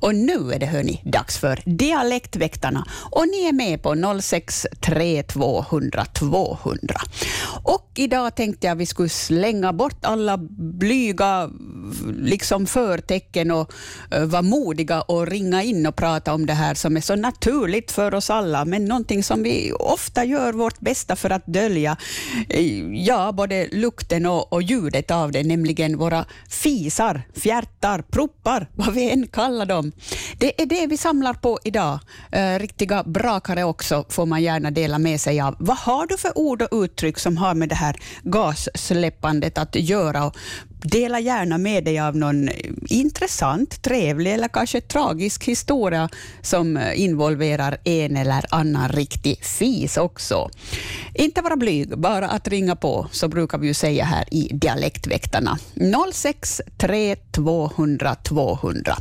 Och nu är det hörni dags för Dialektväktarna och ni är med på 063 200 200. Och idag tänkte jag vi skulle slänga bort alla blyga liksom förtecken och uh, vara modiga och ringa in och prata om det här som är så naturligt för oss alla, men någonting som vi ofta gör vårt bästa för att dölja, eh, ja, både lukten och, och ljudet av det, nämligen våra fisar, fjärtar, proppar, vad vi än kallar dem. Liksom. Det är det vi samlar på idag. Eh, riktiga brakare också får man gärna dela med sig av. Vad har du för ord och uttryck som har med det här gassläppandet att göra? Och Dela gärna med dig av någon intressant, trevlig eller kanske tragisk historia som eh, involverar en eller annan riktig fis också. Inte vara blyg, bara att ringa på, så brukar vi ju säga här i Dialektväktarna. 063 200 200.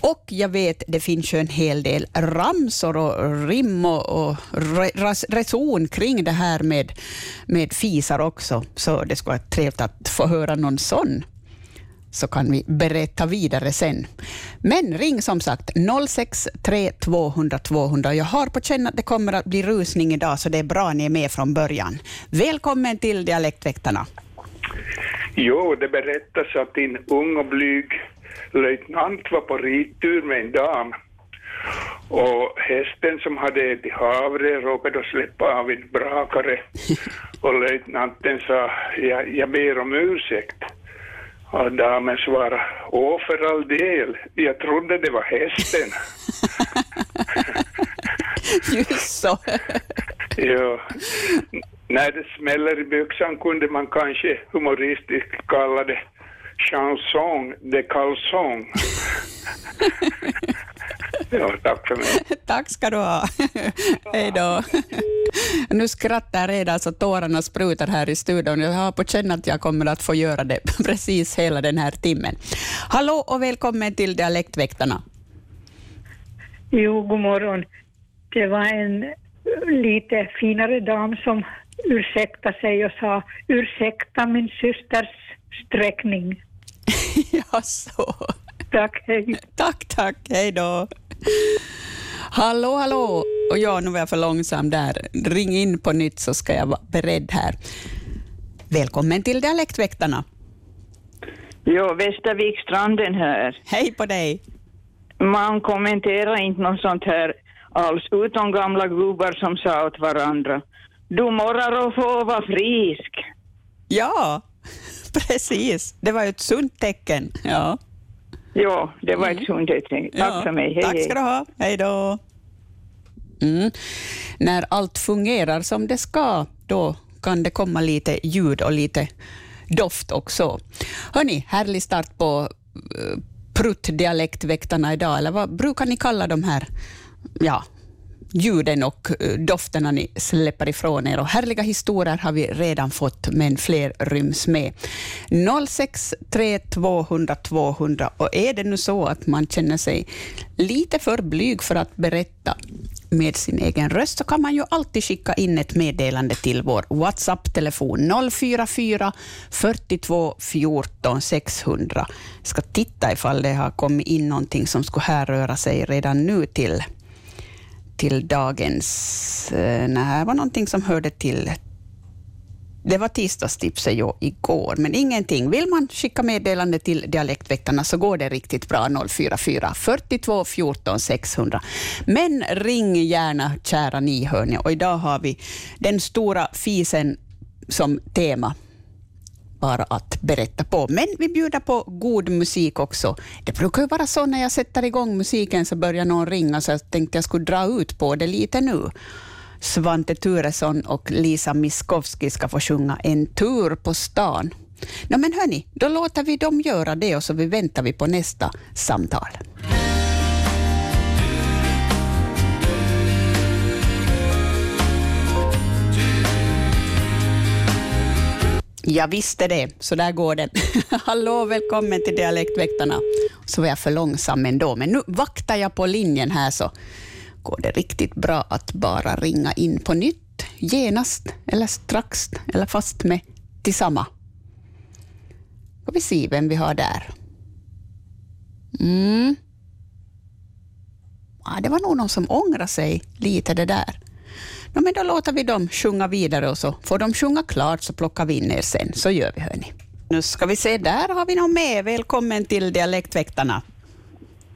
Och jag vet, det finns ju en hel del ramsor och rim och, och reson kring det här med, med fisar också, så det skulle vara trevligt att få höra någon sån så kan vi berätta vidare sen. Men ring som sagt 063 200 200. Jag har på känn att det kommer att bli rusning idag, så det är bra ni är med från början. Välkommen till Dialektväktarna. Jo, det berättas att din ung och blyg löjtnant var på rittur med en dam. Och hästen som hade ätit havre råkade släppa av en brakare. Och löjtnanten sa, jag, jag ber om ursäkt. Och damen svarade, åh för all del, jag trodde det var hästen. Just så. ja. När det smäller i byxan kunde man kanske humoristiskt kalla det chanson de calzon. ja, tack för mig. Tack ska du ha. Hej då. Nu skrattar jag redan så tårarna sprutar här i studion. Jag har på känn att jag kommer att få göra det precis hela den här timmen. Hallå och välkommen till Dialektväktarna. Jo, god morgon. Det var en lite finare dam som ursäktade sig och sa ursäkta min systers sträckning. ja, så. Tack, hej. Tack, tack. Hej då. Hallå, hallå. Och ja, nu var jag för långsam där. Ring in på nytt så ska jag vara beredd här. Välkommen till Dialektväktarna. Jo, Västervik Stranden här. Hej på dig. Man kommenterar inte något sånt här alls, utom gamla gubbar som sa åt varandra. Du morrar och får vara frisk. Ja, precis. Det var ju ett sunt tecken. Ja. Ja, det var ett sunt tecken. Tack Ja, för mig. Hej, Tack ska du ha. Hej då. Mm. När allt fungerar som det ska, då kan det komma lite ljud och lite doft också. Hörni, härlig start på uh, pruttdialektväktarna idag, eller vad brukar ni kalla de här ja, ljuden och eh, dofterna ni släpper ifrån er. Och härliga historier har vi redan fått, men fler ryms med. 063 200 200. Och är det nu så att man känner sig lite för blyg för att berätta med sin egen röst, så kan man ju alltid skicka in ett meddelande till vår WhatsApp-telefon 044 42 14 600. Jag ska titta ifall det har kommit in någonting som skulle härröra sig redan nu till till dagens... Eh, nej, det var någonting som hörde till... Det var tisdagstipset jo, igår, men ingenting. Vill man skicka meddelande till Dialektväktarna så går det riktigt bra, 044 42 14 600. Men ring gärna, kära ni hörni. Och idag har vi den stora fisen som tema bara att berätta på. Men vi bjuder på god musik också. Det brukar ju vara så när jag sätter igång musiken så börjar någon ringa, så jag tänkte jag skulle dra ut på det lite nu. Svante Turesson och Lisa Miskovsky ska få sjunga En tur på stan. No, men hörni, då låter vi dem göra det och så vi väntar vi på nästa samtal. Jag visste det, så där går det. Hallå, välkommen till Dialektväktarna. Så var jag för långsam ändå, men nu vaktar jag på linjen här så går det riktigt bra att bara ringa in på nytt, genast eller strax, eller fast med tillsamma. Ska vi se vem vi har där. Mm. Ja, det var nog någon som ångrade sig lite det där. No, men då låter vi dem sjunga vidare och så får de sjunga klart så plockar vi in er sen. Så gör vi hörni. Nu ska vi se, där har vi någon med. Välkommen till Dialektväktarna.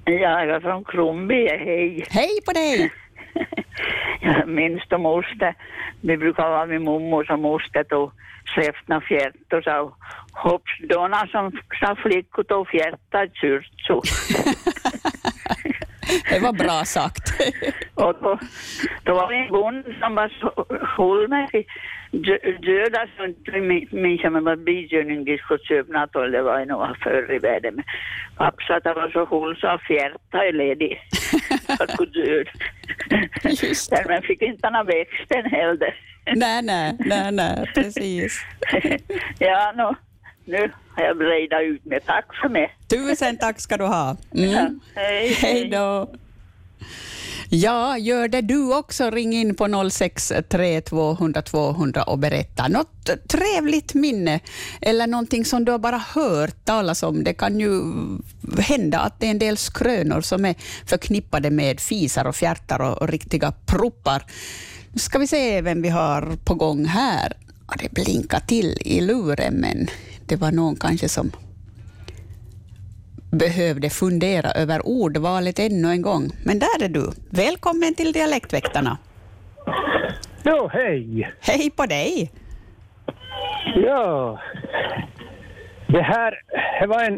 Jag är från Kronby, hej. Hej på dig! Jag minns då moster, vi brukar vara med mormor som moster tog släftna fjärt och sa hopps dona som sa flickor tog fjärta kyrtso. Det var bra sagt. och då, då var det en bonde som var så full med döda minns jag men var skulle köpa och det var nog förr i världen. Men pappa att var så full så fjärta är ledig. att gå död. Just Där man fick inte några växten heller. Nej, nej, nej, nej, precis. ja, nu, nu har jag bredat ut mig. Tack för mig. Tusen tack ska du ha. Mm. Hej, Hej då. Ja, gör det du också. Ring in på 063 200 200 och berätta något trevligt minne eller någonting som du har bara hört talas om. Det kan ju hända att det är en del skrönor som är förknippade med fisar och fjärtar och, och riktiga proppar. Nu ska vi se vem vi har på gång här. Det blinkar till i luren, men det var någon kanske som behövde fundera över ordvalet ännu en gång. Men där är du. Välkommen till Dialektväktarna. Ja, hej. Hej på dig! Ja. Det här det var en,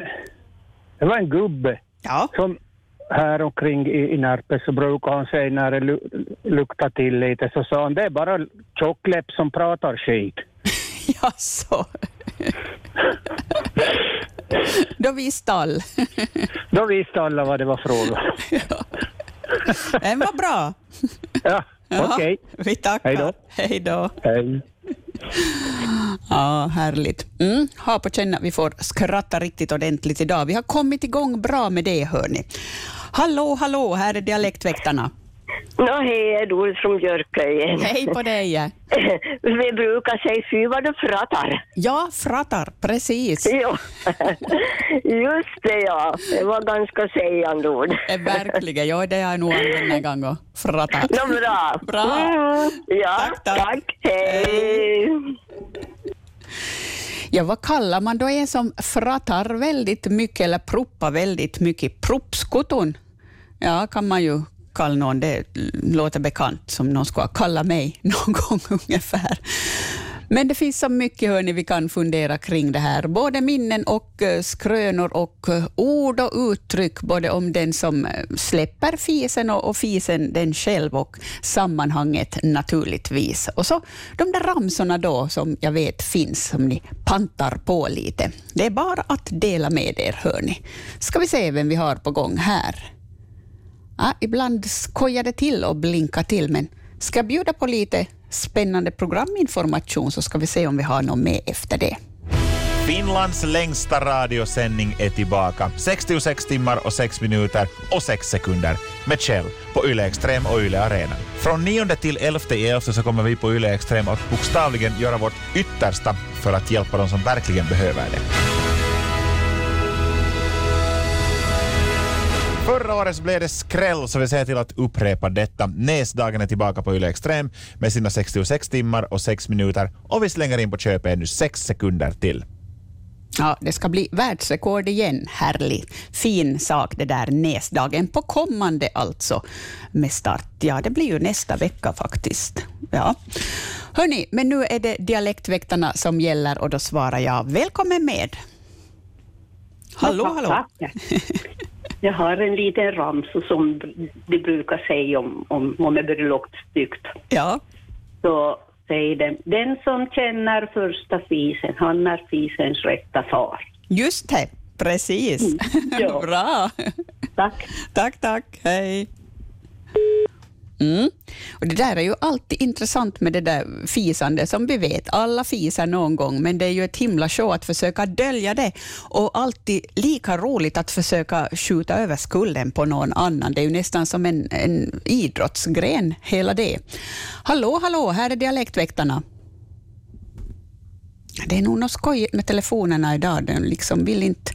det var en gubbe Ja, som här omkring i, i Närpes så brukar han säga när det lu, luktar till lite så sa han det är bara tjockläpp som pratar skit. jaså. Då visste all. Då visste alla vad det var fråga om. Den var bra. Ja, Ja, okej. Vi tackar. Hej då. Hej då. Hej. Ja, härligt. Mm, ha på känn att vi får skratta riktigt ordentligt idag. Vi har kommit igång bra med det, hörni. Hallå, hallå, här är Dialektväktarna. Nå, hej, Doris från Björköjen. Hej på dig. Vi brukar säga fy vad du pratar. Ja, frattar, precis. Jo, just det ja. Det var ganska sägande ord. Eh, Verkligen, ja, det har jag nog använt en gång och frattat. Nå, bra. Bra. Mm, ja, Tack, tack. tack. Hej. Ja, vad kallar man då en som frattar väldigt mycket eller proppar väldigt mycket? Proppskotton? Ja, kan man ju kalla någon. Det låter bekant som någon skulle kalla mig någon gång ungefär. Men det finns så mycket hörni, vi kan fundera kring det här. Både minnen och eh, skrönor och eh, ord och uttryck, både om den som eh, släpper fisen och, och fisen den själv och sammanhanget naturligtvis. Och så de där ramsorna då som jag vet finns, som ni pantar på lite. Det är bara att dela med er hörni. Ska vi se vem vi har på gång här. Ja, ibland skojar det till och blinkar till, men ska jag bjuda på lite spännande programinformation så ska vi se om vi har något med efter det. Finlands längsta radiosändning är tillbaka. 66 timmar och 6 minuter och 6 sekunder med Kjell på Yle Extrem och Yle Arena. Från 9 till 11 i 11 så kommer vi på Yle Extrem att bokstavligen göra vårt yttersta för att hjälpa de som verkligen behöver det. Förra året blev det skräll så vi ser till att upprepa detta. Näsdagen är tillbaka på Yle Extrem med sina 66 timmar och 6 minuter och vi slänger in på köpet ännu 6 sekunder till. Ja, det ska bli världsrekord igen. Härlig, fin sak det där näsdagen på kommande alltså med start. Ja, det blir ju nästa vecka faktiskt. Ja. Hörni, men nu är det dialektväktarna som gäller och då svarar jag välkommen med. Hallå, hallå. Jag har en liten ramsa som de brukar säga om, om, om det blir lågt styggt. Ja, Så säger de, den som känner första fisen, han är fisens rätta far. just det. Precis. ja. Bra. Tack. Tack, tack. Hej. Mm. Och det där är ju alltid intressant med det där fisande, som vi vet. Alla fisar någon gång, men det är ju ett himla show att försöka dölja det. Och alltid lika roligt att försöka skjuta över skulden på någon annan. Det är ju nästan som en, en idrottsgren, hela det. Hallå, hallå, här är Dialektväktarna. Det är nog något skojigt med telefonerna idag. Den liksom vill inte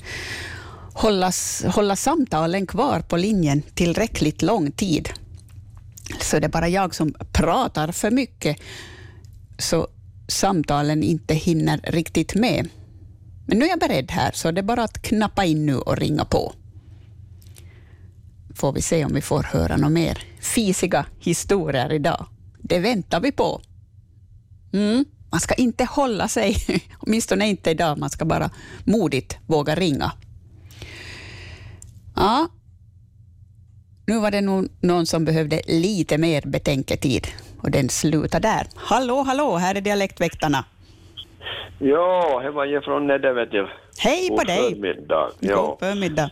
hålla, hålla samtalen kvar på linjen tillräckligt lång tid. Så det är bara jag som pratar för mycket, så samtalen inte hinner riktigt med. Men nu är jag beredd här, så det är bara att knappa in nu och ringa på. Får vi se om vi får höra några mer fisiga historier idag. Det väntar vi på. Mm. Man ska inte hålla sig, åtminstone inte idag. Man ska bara modigt våga ringa. Ja, nu var det nog någon som behövde lite mer betänketid och den slutar där. Hallå, hallå, här är Dialektväktarna. Ja, det var ju från Nedde vet jag. Hej på God dig! förmiddag. God förmiddag.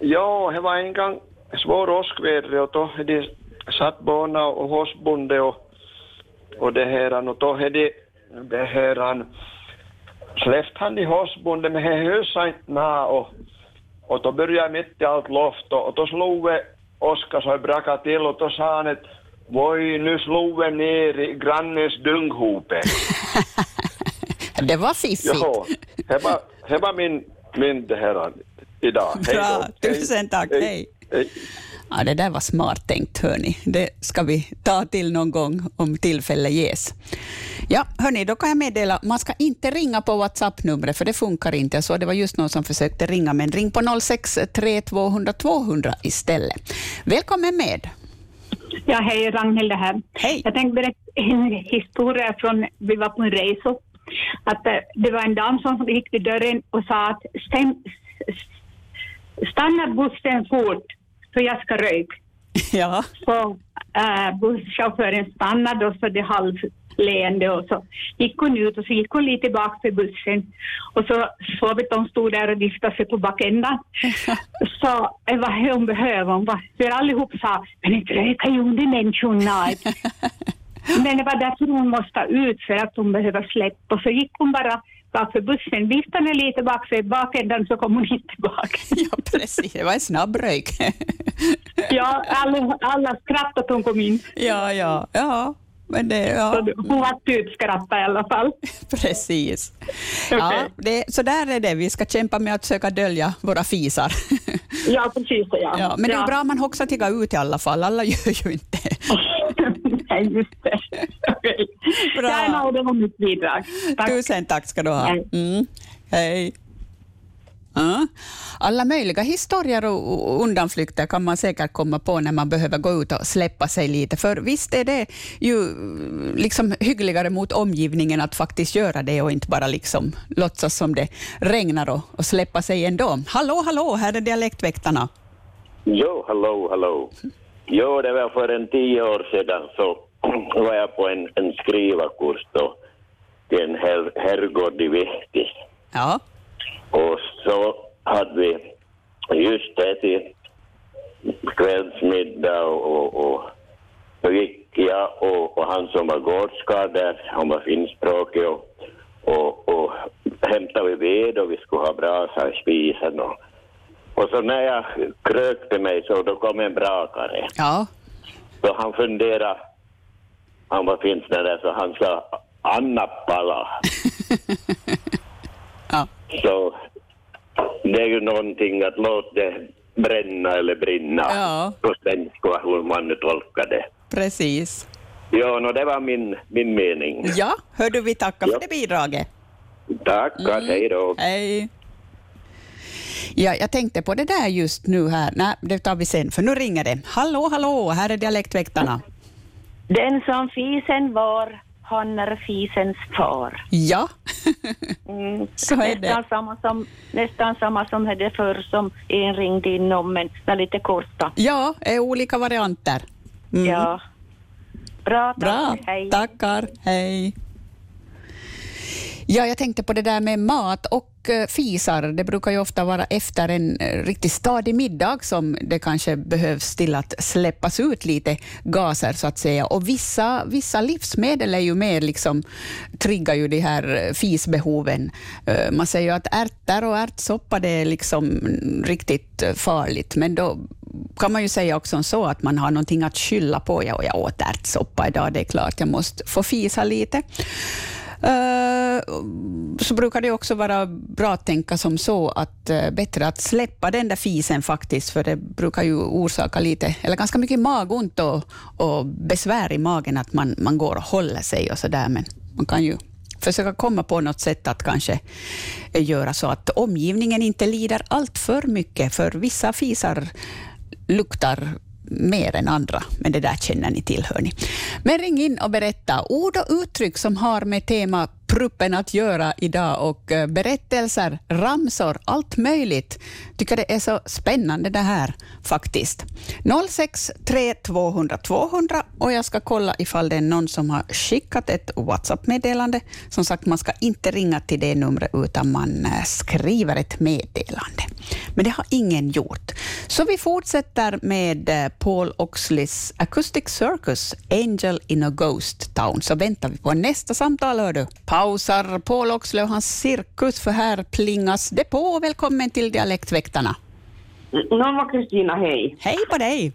ja, det var en gång svår åskväder och då de satt barna och hårsbonde och, och det här och då hade det här han släppt han i hårsbonde men det hösa inte och, och då började jag mitt i allt loft och, och då slog så det brakade till och då sa han att Voi, nu slog det ner i grannens dunghope. Det var fiffigt. Ja, det var, det var min, min det här idag. Hej Bra, då. tusen tack. Hej. hej. Ja, det där var smart tänkt, hörni. Det ska vi ta till någon gång om tillfälle ges. Ja, hörni, då kan jag meddela, man ska inte ringa på WhatsApp-numret, för det funkar inte. Jag såg det var just någon som försökte ringa, men ring på 063 200 200 istället. Välkommen med. Ja, hej, Ragnhild här. Hej. Jag tänkte berätta en historia från, vi var på en resa, att eh, det var en dam som gick till dörren och sa att stanna bussen fort, för jag ska röka. Ja. Så äh, busschauffören stannade och så det halvleende och så gick hon ut och så gick hon lite tillbaka till bussen och så såg vi de stod där och viftade sig på bakändan. så eh, vad hon behöver hon var, för allihop sa, men inte röka ju de människorna. men det var därför hon måste ut för att hon behöver släppa och så gick hon bara bak för bussen, viftade lite bak för bakändan så kom hon inte tillbaka. ja, precis. Det var en snabb röjk. ja, alla, alla skrattade att hon kom in. ja, ja, ja. Men det, ja. Så hon var typ skratta i alla fall. Precis. Ja, Okej. det, så där är det. Vi ska kämpa med att söka dölja våra fisar. Ja, precis. Ja. Ja, men det är bra man också tigga ut i alla fall. Alla gör ju inte Nej, just det. Bra. Det var mitt bidrag. Tack. Tusen tack ska du ha. Mm. Hej. Ja. Alla möjliga historier och och undanflykter kan man säkert komma på när man behöver gå ut och släppa sig lite. För visst är det ju liksom hyggligare mot omgivningen att faktiskt göra det och inte bara liksom låtsas som det regnar och, och släppa sig ändå. Hallå, hallå, här är Dialektväktarna. Jo, hallå, hallå. Jo, det var för en tio år sedan så var jag på en, en skrivarkurs då till en her, herrgård i Vihtis. Ja. Och så hade vi just ätit kvällsmiddag och, och, och så gick jag och, och han som var gårdskarl där, han var finskspråkig och, och, och hämtade vi ved och vi skulle ha brasa i spisen och, och så när jag krökte mig så då kom en brakare. Ja. Så han funderade, han var finskare så han sa Anna pala. Ja. Så det är ju någonting att låta det bränna eller brinna. Ja. På svenska, hur man nu tolkar det. Precis. Ja, no, det var min, min mening. Ja, hör du, vi tackar Ja. för det bidraget. Tackar, hej då. Hej. Ja, jag tänkte på det där just nu här. Nej, det tar vi sen, för nu ringer det. Hallå, hallå, här är Dialektväktarna. Den som fisen var, han är fisens far. Ja, Mm. Så är det. nästan, samma som, nästan samma som hade förr som en ringde inom, men det är lite korta. ja, är olika varianter. Mm. Ja. Bra, tack. Bra, Hej. tackar. Hej. Ja, jag tänkte på det där med mat och Eh, fisar. Det brukar ju ofta vara efter en eh, riktigt stadig middag som det kanske behövs till att släppas ut lite gaser så att säga. Och vissa, vissa livsmedel är ju mer liksom, triggar ju de här eh, fisbehoven. Man säger ju att ärtor och ärtsoppa det är liksom riktigt farligt, men då kan man ju säga också så att man har någonting att skylla på. Ja, och jag åt ärtsoppa idag, det är klart jag måste få fisa lite. Eh, så brukar det också vara bra att tänka som så att eh, bättre att släppa den där fisen faktiskt, för det brukar ju orsaka lite, eller ganska mycket magont och, och besvär i magen att man, man går och håller sig och så där, men man kan ju försöka komma på något sätt att kanske göra så att omgivningen inte lider allt för mycket, för vissa fisar luktar mer än andra, men det där känner ni till. Hörni. Men ring in och berätta ord och uttryck som har med tema pruppen att göra idag och eh, berättelser, ramsor, allt möjligt. Tycker det är så spännande det här faktiskt. 063 200 200 och jag ska kolla ifall det är någon som har skickat ett WhatsApp-meddelande. Som sagt, man ska inte ringa till det numret utan man eh, skriver ett meddelande. Men det har ingen gjort. Så vi fortsätter med eh, Paul Oxleys Acoustic Circus, Angel in a Ghost Town. Så väntar vi på nästa samtal, hör du pausar Paul Oxley och hans cirkus, för här plingas det på. Välkommen till Dialektväktarna. Norma Kristina, hej. Hej på dig.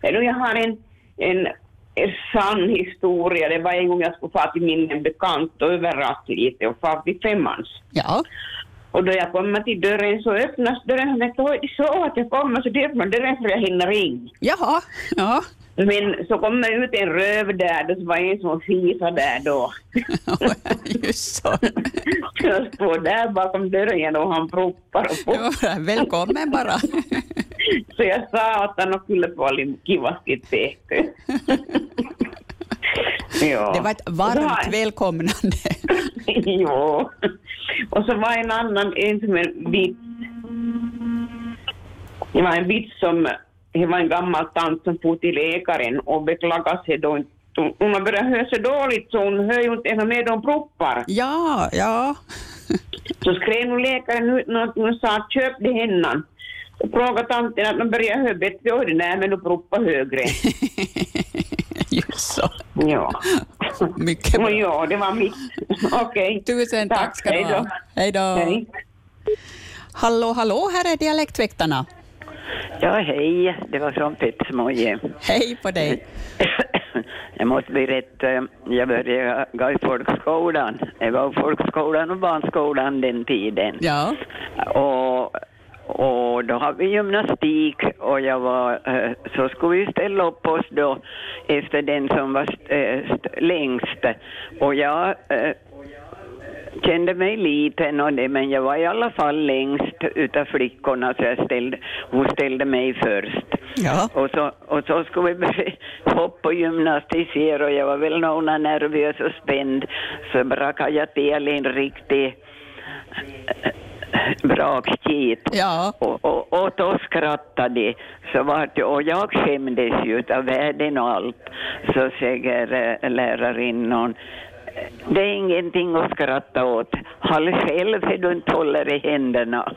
Jag har en, en, en sann historia. Det var en gång jag skulle fara till min bekant och överraska lite och fara till Femmans. Ja. Och då jag kommer till dörren så öppnas dörren jag vet, så att jag kommer så det öppnar dörren för jag hinner in. Jaha, ja. Men så kom det ut en röv där, det var en som fisade där då. Just så. jag står där bakom dörren och han proppar och proppar. Välkommen bara. så jag sa att han skulle få lite kivasti teko. ja. Det var ett varmt var... välkomnande. jo. Och så var en annan, en som en vits. Det var en vits som det var en gammal tant som for till läkaren och beklagade sig då hon har börjat höra så dåligt så hon hör ju inte ens med de proppar. Ja, ja. så skrev nu läkaren ut något och sa köp det hennan. Så frågade tanten att de börjar höra bättre och nej men nu proppa högre. Just så. Ja. Mycket bra. Ja, det var mitt. Okej. Okay. Tusen tack, tack ska du ha. Hej då. Hej. Hallå, hallå, här är Dialektväktarna. Ja, hej. Det var från Petsmoje. Hej på dig. Jag måste berätta, jag började gå i folkskolan. Jag var i folkskolan och barnskolan den tiden. Ja. Och, och då hade vi gymnastik och jag var, eh, så skulle vi ställa upp oss då efter den som var eh, längst. Och jag eh, kände mig liten och det, men jag var i alla fall längst utav flickorna så jag ställde, hon ställde mig först. Ja. Och, så, och så skulle vi börja hoppa och gymnastisera och jag var väl någon nervös och spänd så brakade jag till en riktig brakskit. Ja. Och, och, och då skrattade de. Så vart, och jag skämdes ju av världen och allt. Så säger äh, lärarinnan, det är ingenting att skratta åt. Håll själv så du inte håller i händerna.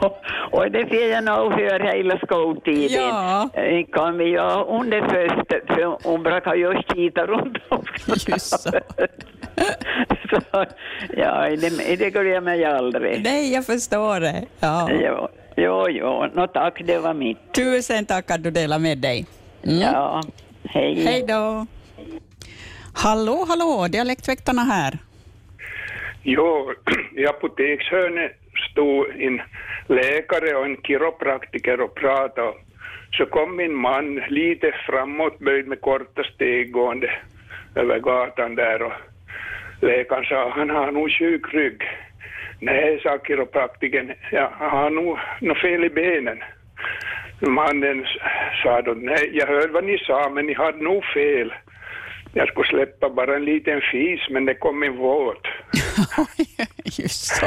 och, och det fick jag nog höra hela skoltiden. Ja. Kan vi göra under först, för hon brukar ju skita runt. Just så. så ja, det, det glömmer jag aldrig. Nej, jag förstår det. Ja. Jo, jo, jo. Nå, tack, det var mitt. Tusen tack att du delade med dig. Mm. Ja, hej. Hej då. Hallå, hallå, Dialektväktarna här. Jo, i apotekshörnet stod en läkare och en kiropraktiker och pratade. Så kom min man lite framåt, böjd med korta steg gående över gatan där och läkaren sa han har nog sjuk rygg. Nej, sa kiropraktikern, ja, han har nog något fel i benen. Mannen sa då, nej, jag hörde vad ni sa, men ni hade nog fel. Jag skulle släppa bara en liten fis, men det kom en våt. Just så.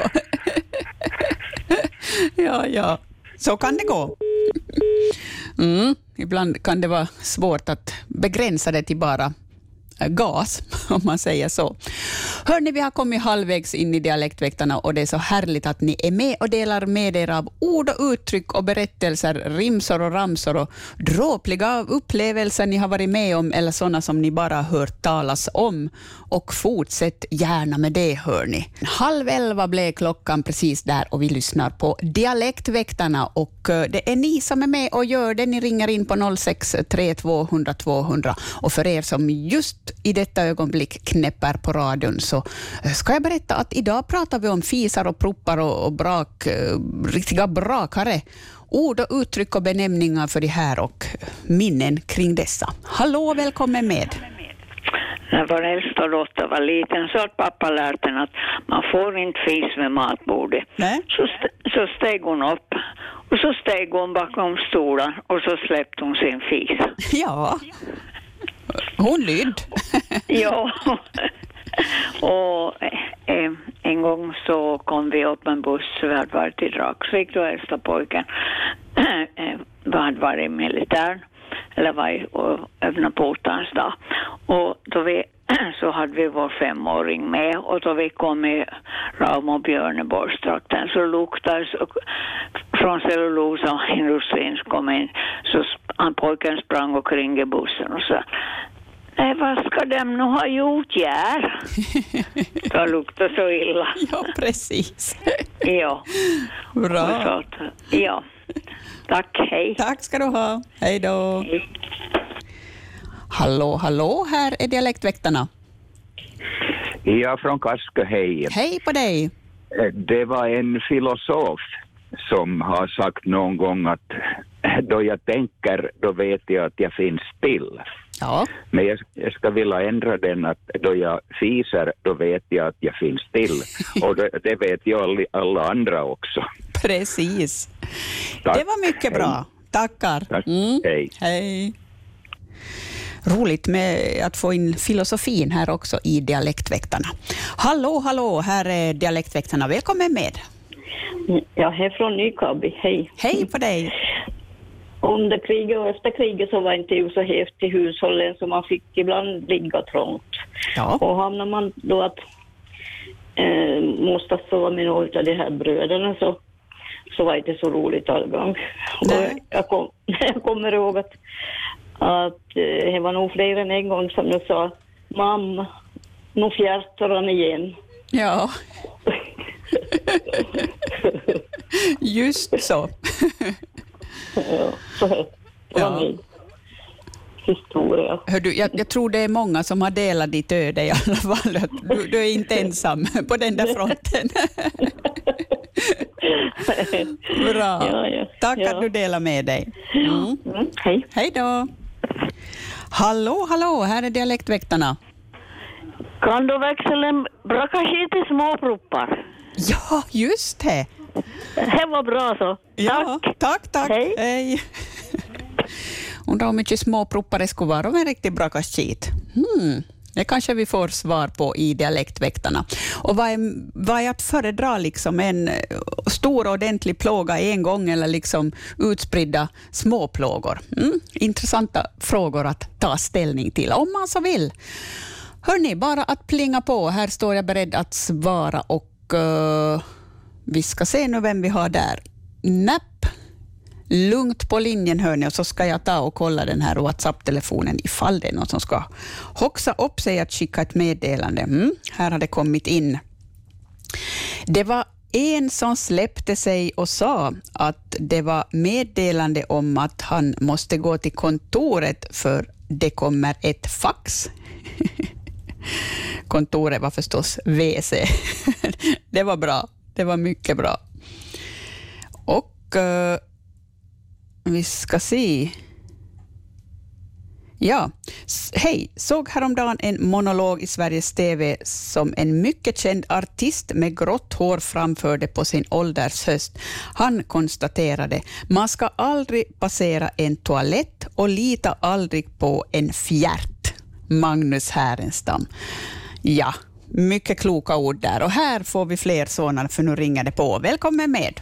ja, ja. Så kan det gå. Mm. Ibland kan det vara svårt att begränsa det till bara Äh, gas, om man säger så. Hörni, vi har kommit halvvägs in i Dialektväktarna och det är så härligt att ni är med och delar med er av ord och uttryck och berättelser, rimsor och ramsor och dråpliga upplevelser ni har varit med om eller sådana som ni bara hört talas om. Och fortsätt gärna med det, hörni. Halv elva blev klockan precis där och vi lyssnar på Dialektväktarna och äh, det är ni som är med och gör det. Ni ringer in på 063 200 200 och för er som just just i detta ögonblick knäpper på radion så eh, ska jag berätta att idag pratar vi om fisar och proppar och, och brak, eh, riktiga brakare. Ord och uttryck och benämningar för det här och minnen kring dessa. Hallå, välkommen med. När vår äldsta dotter var liten så hade pappa lärt henne att man får inte fis med matbordet. Så, st så steg hon upp och så steg hon bakom stolen och så släppte hon sin fis. Ja, hon lydde. ja. Och eh, en gång så kom vi upp med en buss, vi hade varit i Dragsvik, då äldsta pojken eh, hade varit i militären, eller var i och öppnade portens dag. Och då vi, så hade vi vår femåring med och då vi kom i Rauma och Björneborgstrakten så luktade från cellulosaindustrin kom in, så han pojken sprang omkring i bussen och sa Nej, vad ska de nu ha gjort här? Det luktar så illa. Ja, precis. ja. Bra. Ja. Tack, hej. Tack ska du ha. Hej då. Hallå, hallå, här är Dialektväktarna. Ja, från Kaskö, hej. Hej på dig. Eh, Det var en filosof som har sagt någon gång att då jag tänker, då vet jag att jag finns still. Ja. Men jag, jag ska vilja ändra den att då jag fiser, då vet jag att jag finns still. Och det, det vet ju alla, alla andra också. Precis. Tack. Det var mycket bra. Tackar. Tack. Mm. Hej. Hej. Roligt med att få in filosofin här också i Dialektväktarna. Hallå, hallå, här är Dialektväktarna. Välkommen med. Jag är från Nykabi, hej. Hej på dig. Under kriget och efter kriget så var inte så hävt till hushållen så man fick ibland ligga trångt. Ja. Och hamnar man då att eh, måste sova med någon av de här bröderna så, så var det inte så roligt allgång. Och jag, kom, jag kommer ihåg att, att eh, det var nog fler än en gång som jag sa Mamma, nu fjärtar han igen. Ja. Just så. Ja, så det var min historia. Hör du, jag, jag tror det är många som har delat ditt öde i alla fall. Du, du är inte ensam på den där fronten. Bra. Ja, ja. Tack Ja. att du delar med dig. Mm. hej. Hej då. Hallå, hallå, här är Dialektväktarna. Kan du växla en brakaskit i småproppar? Ja, just det. Det var bra så. Ja, tack, tack. Hej. Hej. Undrar hur mycket småproppar det skulle vara av en riktig brakaskit. Hmm. Det kanske vi får svar på i Dialektväktarna. Och vad är, vad är att föredra, liksom en stor ordentlig plåga en gång eller liksom utspridda småplågor? Mm? Intressanta frågor att ta ställning till, om man så vill. Hörni, bara att plinga på. Här står jag beredd att svara och eh, vi ska se nu vem vi har där. Napp. Lugnt på linjen hörni och så ska jag ta och kolla den här WhatsApp-telefonen ifall det är någon som ska hoxa upp sig att skicka ett meddelande. Mm, här har det kommit in. Det var en som släppte sig och sa att det var meddelande om att han måste gå till kontoret för det kommer ett fax. Kontoret var förstås WC. Det var bra. Det var mycket bra. Och eh, vi ska se. Ja, hej. Såg häromdagen en monolog i Sveriges TV som en mycket känd artist med grått hår framförde på sin ålders höst. Han konstaterade, man ska aldrig passera en toalett och lita aldrig på en fjärt. Magnus Härenstam. Ja, mycket kloka ord där. Och här får vi fler sådana, för nu ringer det på. Välkommen med.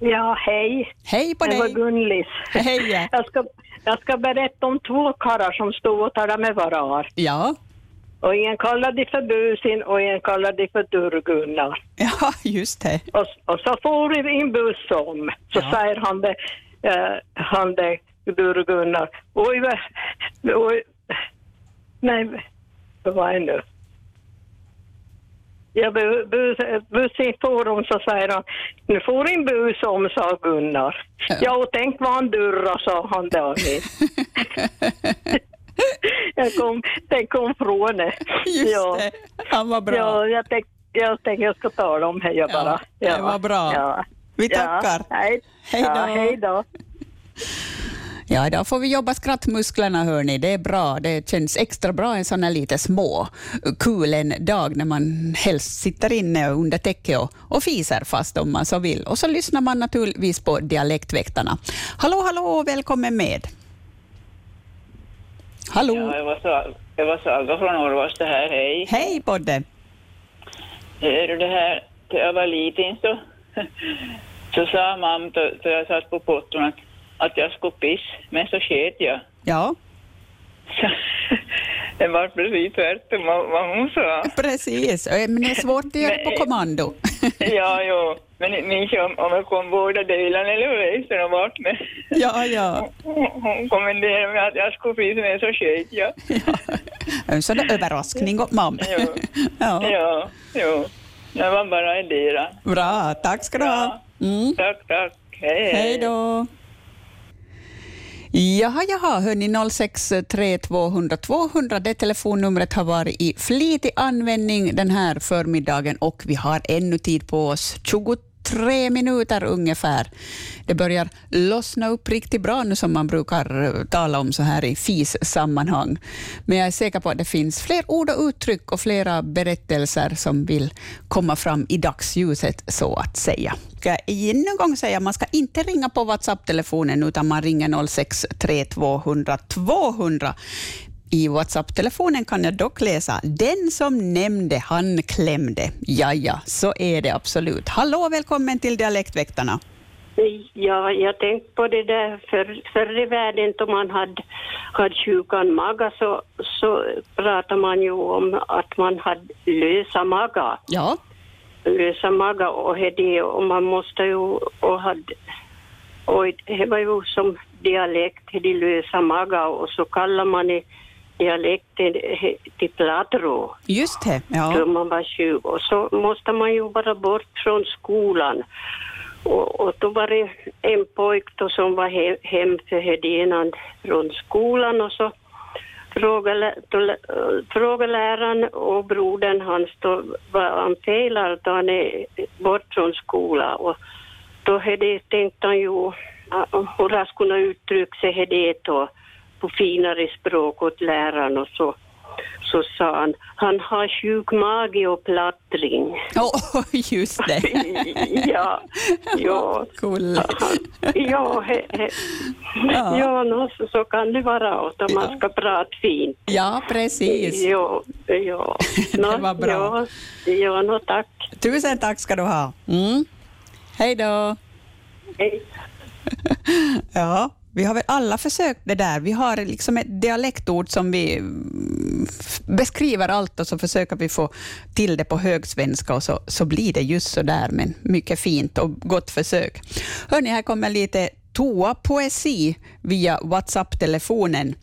Ja, hej. Hej på det var dig. Gunlis. Hej. Jag ska, jag ska berätta om två karlar som stod och talade med varar. Ja. Och en kallade de för busin och en kallade de för Durgunnar. Ja, just det. Och, och så får vi en buss om. Så säger han det, eh, han det, Durgunnar. Oj, oj, nej, vad var det nu? Ja, bu- bus, bussen får om så säger han, nu får en bus om, sa Gunnar. Ja, och tänk vad han durrar, sa han David. jag kom, den kom från det. Just ja. det, han var bra. Ja, jag tänkte jag, tänk jag ska tala om det bara. Ja, det var bra. Ja. Vi tackar. Ja, hej. Hej då. Ja, hej då. Ja, idag får vi jobba skrattmusklerna, hörni. Det är bra. Det känns extra bra en sån här lite små kul en dag när man helst sitter inne under täcket och, och fiser fast om man så vill. Och så lyssnar man naturligtvis på Dialektväktarna. Hallå, hallå, välkommen med. Hallå. Ja, jag var, Sag- jag var Saga från Orvas det här, hej. Hej, Bodde. Hör du det här, när jag var liten så, så sa mamma, då jag satt på potton att, att jag skulle piss, men så sket jag. Ja. Så, det var precis tvärtom vad hon sa. Precis, men det är svårt att göra på kommando. Ja, jo, men ju om, om jag kom båda delarna eller väster och vart med. Ja, ja. Hon, hon kommenterade mig att jag skulle pissa, men så sket jag. En sån där överraskning åt mamma. Jo. Ja. Ja, jo. Det var bara en del. Bra, tack ska du ha. Mm. Tack, tack. Hej, hej. Hej då. Jaha, jaha, hörni, 063 200 200, det telefonnumret har varit i flitig användning den här förmiddagen och vi har ännu tid på oss, 23 Tre minuter ungefär. Det börjar lossna upp riktigt bra nu som man brukar eh, tala om så här i FIS-sammanhang. Men jag är säker på att det finns fler ord och uttryck och flera berättelser som vill komma fram i dagsljuset så att säga. Ska jag ännu en gång säga, man ska inte ringa på WhatsApp-telefonen utan man ringer 063 200 200. I WhatsApp-telefonen kan jag dock läsa den som nämnde, han klämde. Ja, ja, så är det absolut. Hallå, välkommen till Dialektväktarna. Ja, jag tänkte på det där för, förr i världen då man hade, hade sjukan maga så, så pratade man ju om att man hade lösa maga. Ja. Lösa maga och, det, och man måste ju och hade och det var ju som dialekt det lösa maga och så kallar man i dialekten he- till plattrå. Just det, då ja. man var 20 och så måste man ju vara bort från skolan. Och, och då var det en pojk då som var hem, hem för hedinand från skolan och så frågade, lä- då, lä- frågade läraren och brodern hans då vad han felar då han är bort från skolan och då hade tänkt han ju äh, hur han skulle uttrycka sig hade då på finare språk åt läraren och så så sa han, han har sjuk mage och plattring. Oh, just det. ja, ja. Cool. Ja, he, he. Ja. ja no, så, så kan det vara åt om man ska prata fint. Ja, precis. Ja, ja. Det var bra. Ja, ja no, tack. Tusen tack ska du ha. Mm. Hej då. Hej. Ja, vi har väl alla försökt det där. Vi har liksom ett dialektord som vi mm, beskriver allt och så försöker vi få till det på högsvenska och så, så blir det just så där, men mycket fint och gott försök. Hörni, här kommer lite toa-poesi via WhatsApp-telefonen.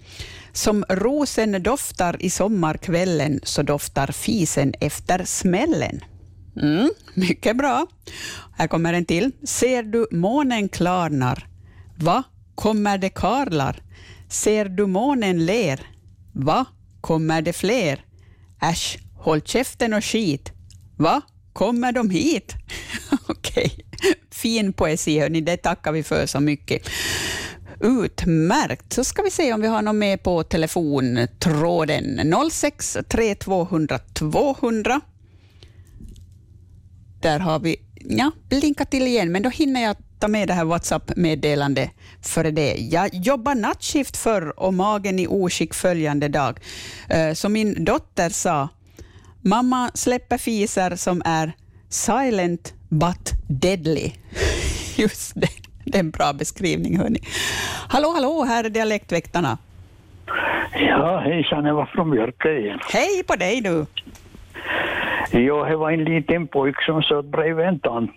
Som rosen doftar i sommarkvällen så doftar fisen efter smällen. Mm, mycket bra. Här kommer en till. Ser du månen klarnar? Va? Kommer det karlar? Ser du månen ler? Va? Kommer det fler? Äsch, håll käften och skit. Va? Kommer de hit? Okej, fin poesi hörni, det tackar vi för så mycket. Utmärkt. Så ska vi se om vi har någon med på telefontråden. 06 3200 200. Där har vi, ja, blinka till igen, men då hinner jag ta med det här WhatsApp-meddelande före det. Jag jobbar nattskift förr och magen i oskick följande dag. Eh, Så min dotter sa, mamma släpper fiser som är silent but deadly. Just det, det är en bra beskrivning hörni. Hallå, hallå, här är Dialektväktarna. Ja, hejsan, jag var från Björke igen. Hej på dig du. Jo, det var en liten pojk som satt bredvid en tant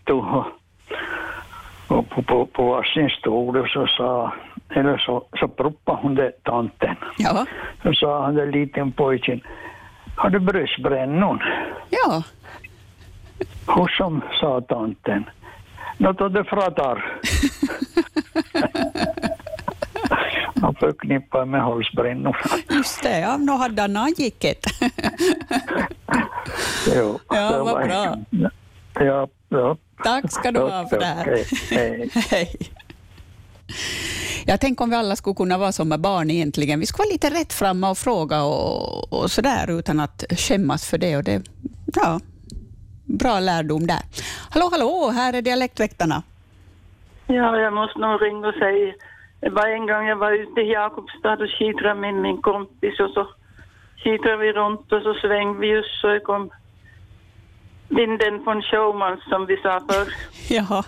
och, på, på, på varsin stol så sa, eller så, så proppade hon det tanten. Ja. Så sa han den liten pojken, har du bröstbrännor? Ja. Och som sa tanten, nå då det pratar. Han förknippar med halsbrännor. Just det, ja, nu hade han angicket. Jo, Ja, vad bra. Ja, ja. Tack ska du ha för det här. Hej. Hej. Jag tänker om vi alla skulle kunna vara som med barn egentligen. Vi skulle vara lite rättframma och fråga och, och sådär utan att skämmas för det. Och det ja, bra lärdom där. Hallå, hallå, här är Dialektväktarna. Ja, jag måste nog ringa och säga. Det var en gång jag var ute i Jakobstad och skitrade med min kompis och så skitrade vi runt och så svängde vi just så jag kom vinden från Showmans som vi sa förr. Ja.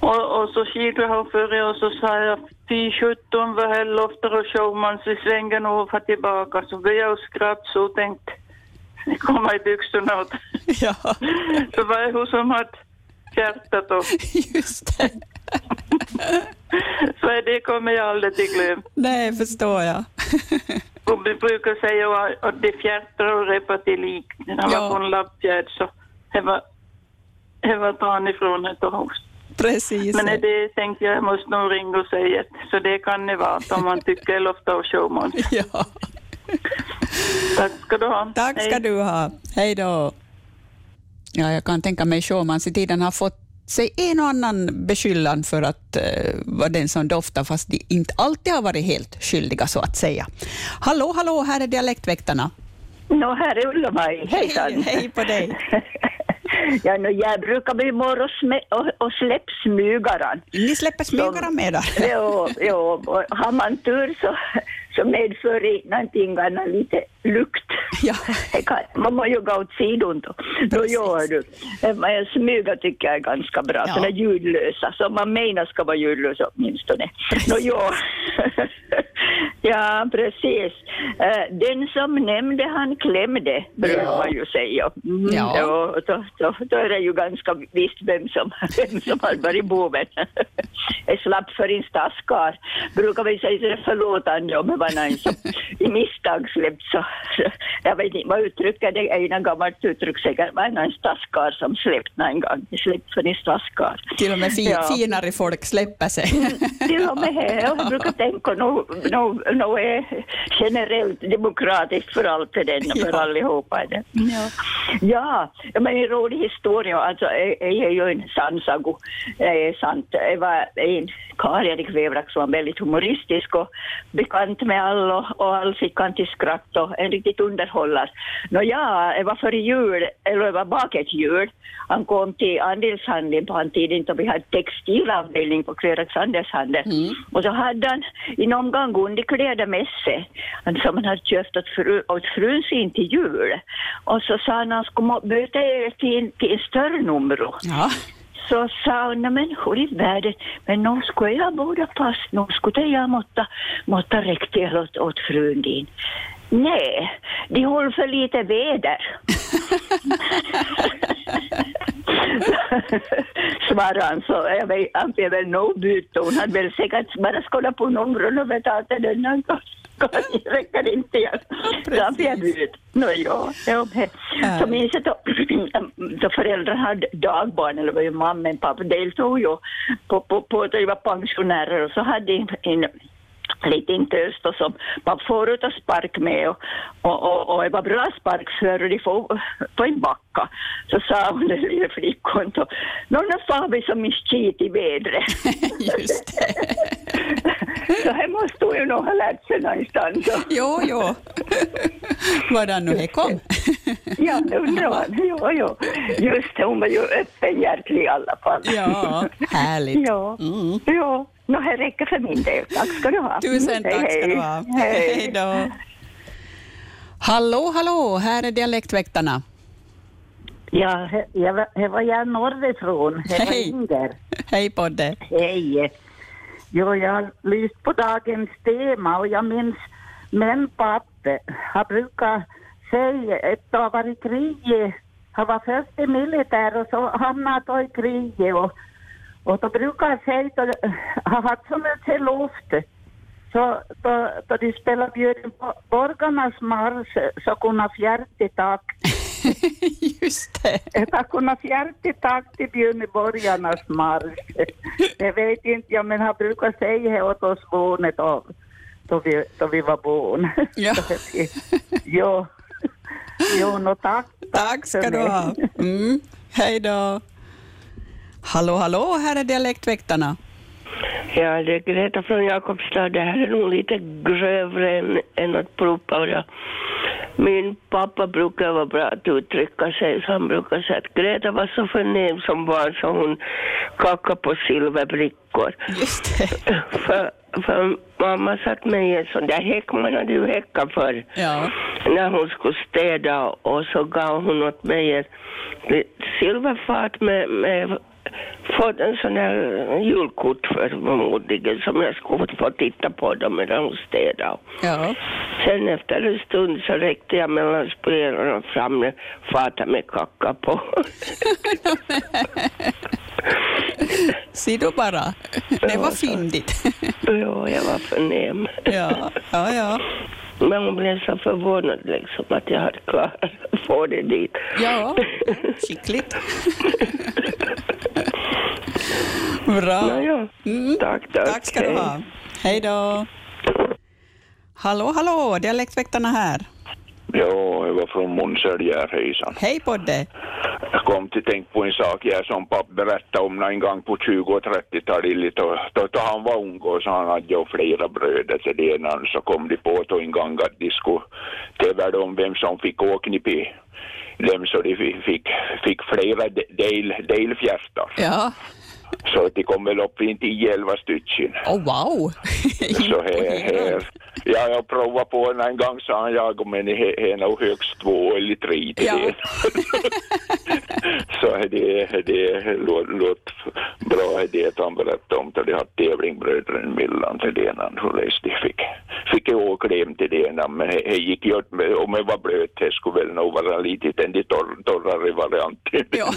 Och, och så skitrade han före och så sa jag fy sjutton vad helofter och Showmans vi svänger nog för tillbaka. Så började jag skratta så och tänkte komma i byxorna åt. Ja. Så var det hon som hade hjärtat då. Just det. Så det kommer jag aldrig till glöm. Nej, förstår jag. Och vi brukar säga att- det fjärtar och repar till lik. När man Ja. får en lappfjärd så det var, det var ifrån ett och host. Precis. Men det tänkte jag, jag måste nog ringa och säga. Så det kan det vara om man tycker ofta om showman. Ja. Tack ska du ha. Tack ska Hej. du ha. Hej då. Ja, jag kan tänka mig Showmans i tiden har fått sig en och annan beskyllan för att uh, vara den som doftar, fast de inte alltid har varit helt skyldiga så att säga. Hallå, hallå, här är Dialektväktarna. Nå, här är Ulla-Maj. Hejsan. Hej, hej på dig. ja, no, jag brukar bli morgon och, sme- och, och släpp smygaran. Ni släpper smygaran med där? Jo, jo, och har man tur så, så medför det någonting annat lite lukt. Ja. Man må ju gå åt sidan då. Då gör du. Eh, Men smyga tycker jag är ganska bra. Ja. Såna ljudlösa, som man menar ska vara ljudlösa åtminstone. Nå, ja. ja, precis. Eh, Den som nämnde han klämde, brukar Ja. man ju säga. Mm, Ja. ja, då, då, då är det ju ganska visst vem som, vem som har varit boven. Jag slapp för en stasskar. Brukar vi säga förlåtande om det var någon som i misstag släppt så. Jag vet inte vad uttrycket det är, en gammalt uttryck säkert. var någon stasskar som släppt någon gång. Släppt för en stasskar. Till och med fi, Ja. finare folk släpper sig. Till och med här. Jag brukar tänka nog no, no är generellt demokratiskt för allt det där, för Ja. allihopa. Det. Ja. ja, men en rolig historia. Alltså, det är ju en sann sago. Det är sant. Det var en karl, Erik Webrack, som var väldigt humoristisk och bekant med alla och all fick han till skratt och en riktigt underhållare. Nå ja, det var före jul, eller det var bak ett jul. Han kom till andelshandeln på den tiden då vi hade textilavdelning på Klerax andelshandel. Och så hade han i någon gång underkläder med sig som han hade köpt åt, fru, åt frun sin till jul. Och så sa han att han skulle byta till, till en större nummer. Ja. Så sa hon, "Nej, men hur i världen, men nu skulle jag båda pass, nu skulle jag måtta, måtta räcka åt, åt frun din. Nej, de håller för lite väder. Svarade han så, jag vet, han blev väl nog byta, hon hade väl säkert bara skådat på numren och betalat den här gången, räcker inte jag. Så han blev ja, ja. Så minns jag då, då föräldrar hade dagbarn, eller var ju mamma och pappa deltog ju på, på, på att de var pensionärer och så hade en, liten tös då som man får ut och spark med och, och, och, och det var bra sparkförare de får på en backa. Så sa hon den lilla flickan då, nu far vi som en skit i vädret. Just det. Så här måste hon ju nog ha lärt sig någonstans. Jo, jo. Vadan nu det kom. Ja, det undrar man. Jo, jo. Just det, hon var ju öppenhjärtig i alla fall. Ja, härligt. Ja, ja. Nå, det räcker för min del. Tack ska du ha. Tusen Hej, tack ska hej. du ha. Hej. Hej då. Hallå, hallå, här är Dialektväktarna. Ja, det var jag norrifrån. Det var Hej. Inger. Hej på dig. Hej. Jo, jag har lyst på dagens tema och jag minns min pappa. Han brukar säga att det har varit kriget. Han var först i militär och så hamnade han i kriget. Och, och då brukar han säga att han hade så mycket luft. Så då, då de spelade björn på Borgarnas marsch så kunde han fjärde takt. Just det. Jag kunde fjärde takt till Björneborgarnas marsch. Jag vet inte, ja, men han brukar säga det åt oss barnet. Och då vi, då vi var barn. Ja. jo, jo no, tack. Tack ska du ha. Mm. Hej då. Hallå, hallå, här är Dialektväktarna. Ja, det är Greta från Jakobstad. Det här är nog lite grövre än, än att propa. Ja. Min pappa brukar vara bra att uttrycka sig, så han brukar säga att Greta var så förnäm som barn så hon kackade på silverbrickor. Just det. för, för mamma satt mig i en sån där häck, man hade ju häckar förr. Ja. När hon skulle städa och så gav hon åt mig ett silverfat med, med fått en sån här julkort för förmodligen som jag skulle få titta på dem medan hon städade. Ja. Sen efter en stund så räckte jag mellan spelarna fram fatet med kacka på. Ser du bara. Det var fyndigt. ja, jag var förnäm. Ja, ja, ja. Men hon blev så förvånad liksom att jag hade klarat att få det dit. Ja, skickligt. Bra. Ja, ja. Mm. Tack, tack. Tack ska du ha. Hej då. Hallå, hallå, Dialektväktarna här. Ja, jag var från Månsälj hejsan. Hej på dig. Jag kom till tänk på en sak jag som pappa berättade om en gång på 20 och 30-talet. Då, då, då han var ung och så han hade ju flera bröder till det innan så kom de på då en gång att de skulle tävla om vem som fick åknip i dem så de fick, fick, fick flera del, delfjärtar. Ja. Så de kom väl upp i 10-11 stycken. Oh, wow. Så här, här. Ja, jag provade på en, en gång sa han jag, men det är nog högst två eller tre till Ja. det. så det, det låter låt bra det att han berättade om att de hade tävlingbröderna mellan till det så läste fick, fick jag åka hem till det men det gick ju om jag var blöt det skulle väl nog vara lite den de torr, torrare varianten. Ja,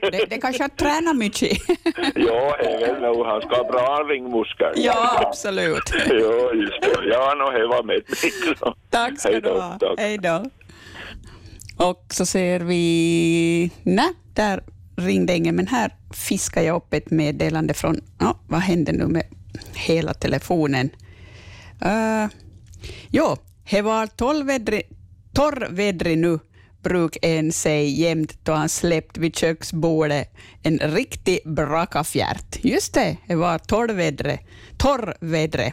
Det, det kanske att träna mycket. ja, väl nog, han ska ha bra ringmuskler. Ja, absolut. ja, just det. Ja, no, det var med mig. Tack ska du ha. tack. Hej då. Och så ser vi... Nej, där ringde ingen, men här fiskar jag upp ett meddelande från... Ja, vad hände nu med hela telefonen? Uh, jo, det var torrvädrig nu, bruk en säga jämt då han släppt vid köksbordet en riktig brakafjärt. Just det, det var torrvädre. Torrvädre.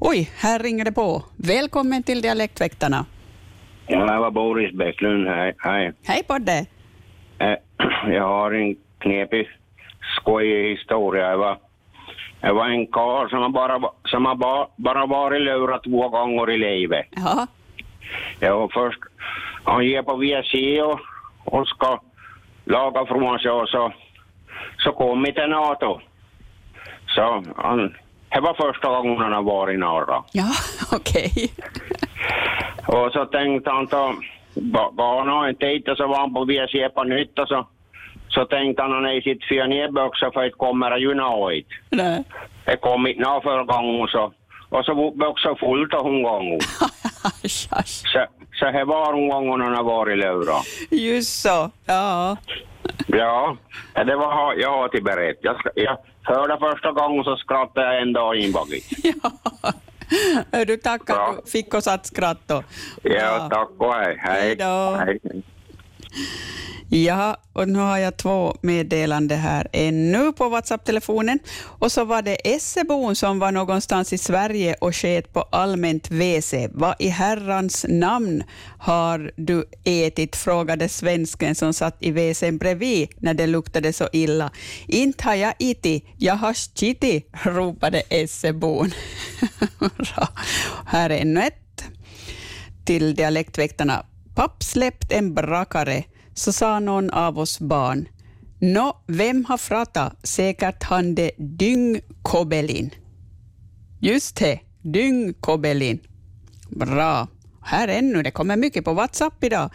Oj, här ringer det på. Välkommen till Dialektväktarna. Ja, det var Boris Bäcklund. Hej. Hej. Hej på dig. Eh, Jag har en knepig, skojig historia. Jag var, jag var en karl som har bara, som har bara, bara varit lurad två gånger i livet. Ja. Jag var först, han ger på WC och, och ska laga från sig och så, så kom inte en auto. Så han, det var första gången han varit i norra. Ja, okej. Och så tänkte han då, gav han tid och så var han på WC på nytt och så, så tänkte han i sitt pionjärbyxa för att kommer ju. Nej. Det kom inte nå förra gången så, och så var byxan fullt av hon gången. så, så det var hon gången han har varit lurad. Just så. Ja. Ja, det var jag har till berätt. Jag, jag hörde första gången så skrattade jag en dag in bak i. Du tackar att du fick oss att skratta. Ja, tack och. Hej. Hej då. Hej. Ja, och nu har jag två meddelanden här ännu på WhatsApp-telefonen. Och så var det Essebon som var någonstans i Sverige och sket på allmänt WC. Vad i herrans namn har du ätit? frågade svensken som satt i WCn bredvid när det luktade så illa. Inte har jag ätit, jag har skitit, ropade Essebon. Här är ännu ett till Dialektväktarna. Papp släppt en brakare, så sa någon av oss barn. Nå, vem har pratat? Säkert han det dyngkobelin. Just det, dyngkobelin. Bra. Här ännu, det kommer mycket på WhatsApp idag.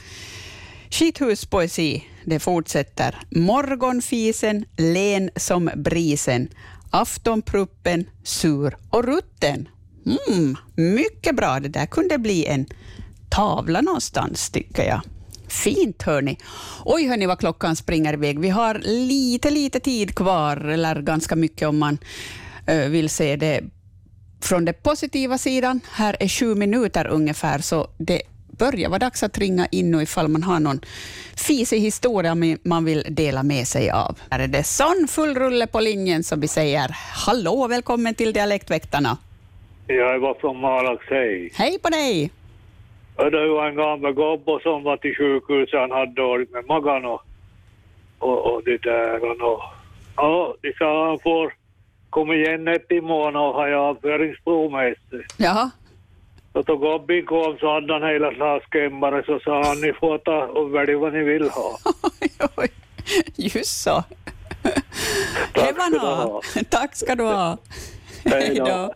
Skithuspoesi, det fortsätter. Morgonfisen, len som brisen. Aftonpruppen, sur och rutten. Mm, mycket bra, det där kunde bli en tavla någonstans, tycker jag. Fint, hörni. Oj, hörni, vad klockan springer iväg. Vi har lite, lite tid kvar, eller ganska mycket om man eh, vill se det från den positiva sidan. Här är sju minuter ungefär, så det börjar vara dags att ringa in nu ifall man har någon fisig historia man vill dela med sig av. Här är det sån full rulle på linjen så vi säger hallå, välkommen till Dialektväktarna. Jag var från Malax, hej. Hej på dig! Det var en gammal gubbe som var till sjukhuset, han hade dåligt med magen och, och, och det där. Och, ja, de sa han får komma igen ett i månaden och ha avföringsprov med sig. Jaha. Så då gubben kom så hade han hela slaskämmare så sa han ni får ta och välja vad ni vill ha. Just så. Tack ska du ha. Tack ska du ha. Hej då.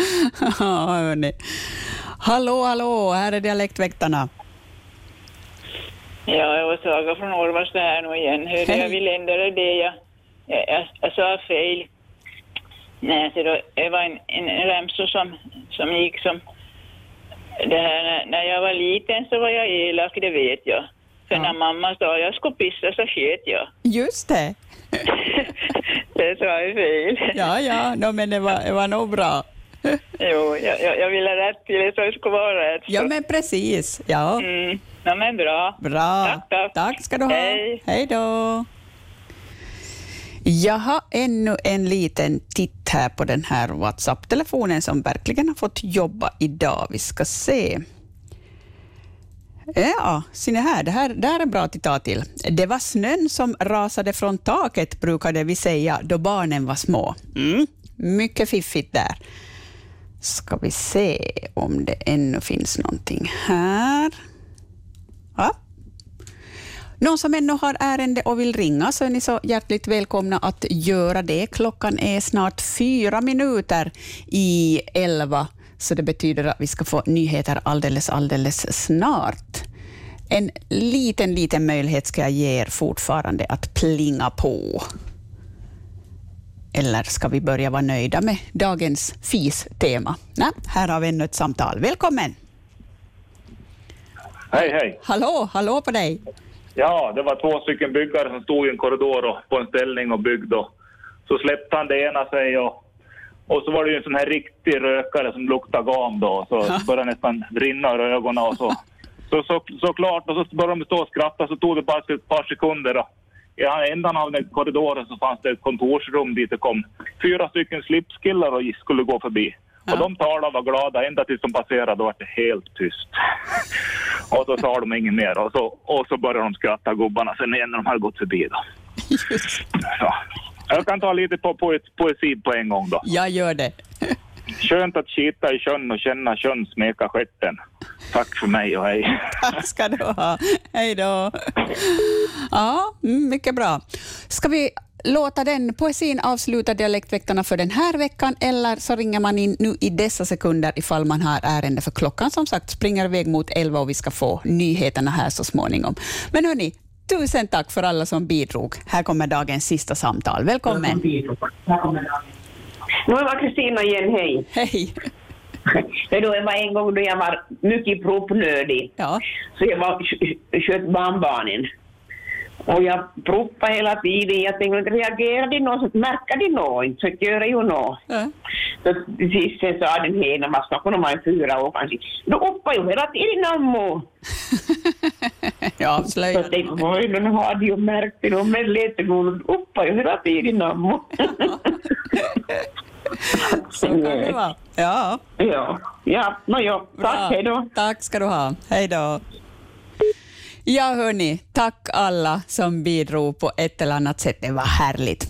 Ja, hörni. Hallå, hallå, här är Dialektväktarna. Ja, jag var Saga från Orvasta här nu igen. Hörde, jag vill ändra det. Jag, jag, jag, jag sa fel. Nej, så då, det var en, en remsa som, som gick som... Det här, när, när jag var liten så var jag elak, det vet jag. För när mamma sa jag skulle pissa så sket jag. Just det. Det sa jag fel. Ja, ja, no, men det var, det var nog bra. Jo, jag, jag, jag ville rätt till det så det skulle vara rätt. Ja, men precis. Ja. Mm. Ja, men bra. Bra. Tack, tack. Tack ska du ha. Hej. Hej då. Jag har ännu en liten titt här på den här WhatsApp-telefonen som verkligen har fått jobba idag. Vi ska se. Ja, se här, det här, det här är bra att ta till. Det var snön som rasade från taket, brukade vi säga, då barnen var små. Mm. Mycket fiffigt där. Ska vi se om det ännu finns någonting här. Ja. Någon som ännu har ärende och vill ringa så är ni så hjärtligt välkomna att göra det. Klockan är snart fyra minuter i elva, så det betyder att vi ska få nyheter alldeles, alldeles snart. En liten, liten möjlighet ska jag ge er fortfarande att plinga på. Eller ska vi börja vara nöjda med dagens FIS-tema? Nej, här har vi ännu ett samtal. Välkommen! Hej, hej. Hallå, hallå på dig! Ja, det var två stycken byggare som stod i en korridor och, på en ställning och byggde. och Så släppte han det ena sig och, och så var det ju en sån här riktig rökare som luktade gam då. Så började nästan rinna ur ögonen och så. Så, så, såklart, och så började de stå och skratta så tog det bara ett par sekunder. Då. I ändan av den korridoren så fanns det ett kontorsrum dit det kom fyra stycken slipskillar och skulle gå förbi. Och de talade och var glada ända tills de passerade, då var det helt tyst. Och så sa de inget mer och så, och så började de skratta gubbarna sen igen när de hade gått förbi då. Ja. Jag kan ta lite på poe- poesi på en gång då. Jag gör det. Skönt att skita i sjön och känna sjön smeka stjärten. Tack för mig och hej. Tack ska du ha. Hej då. Ja, mm, mycket bra. Ska vi låta den poesin avsluta Dialektväktarna för den här veckan, eller så ringer man in nu i dessa sekunder ifall man har ärende, för klockan som sagt springer iväg mot elva och vi ska få nyheterna här så småningom. Men hörni, tusen tack för alla som bidrog. Här kommer dagens sista samtal. Välkommen. Nu var Kristina igen, hej. Hej. Det var en gång då jag var mycket proppnödig. Ja. Så jag var sköt barnbarnen. Och jag proppade hela tiden. Jag tänkte, reagerade de någon? Så märkte de något? Så gör ju något. Så till sist sen sa den ena, vad ska hon vara fyra år kanske. Då uppade ju hela tiden avslöjar. Så tänkte jag, oj, nu har de ju märkt det. Men uppade ju hela tiden nammo. Så kan det vara. Ja. Ja, ja, nåja, tack, Bra. hej då. Tack ska du ha. Hej då. Ja, hörni, tack alla som bidrog på ett eller annat sätt. Det var härligt.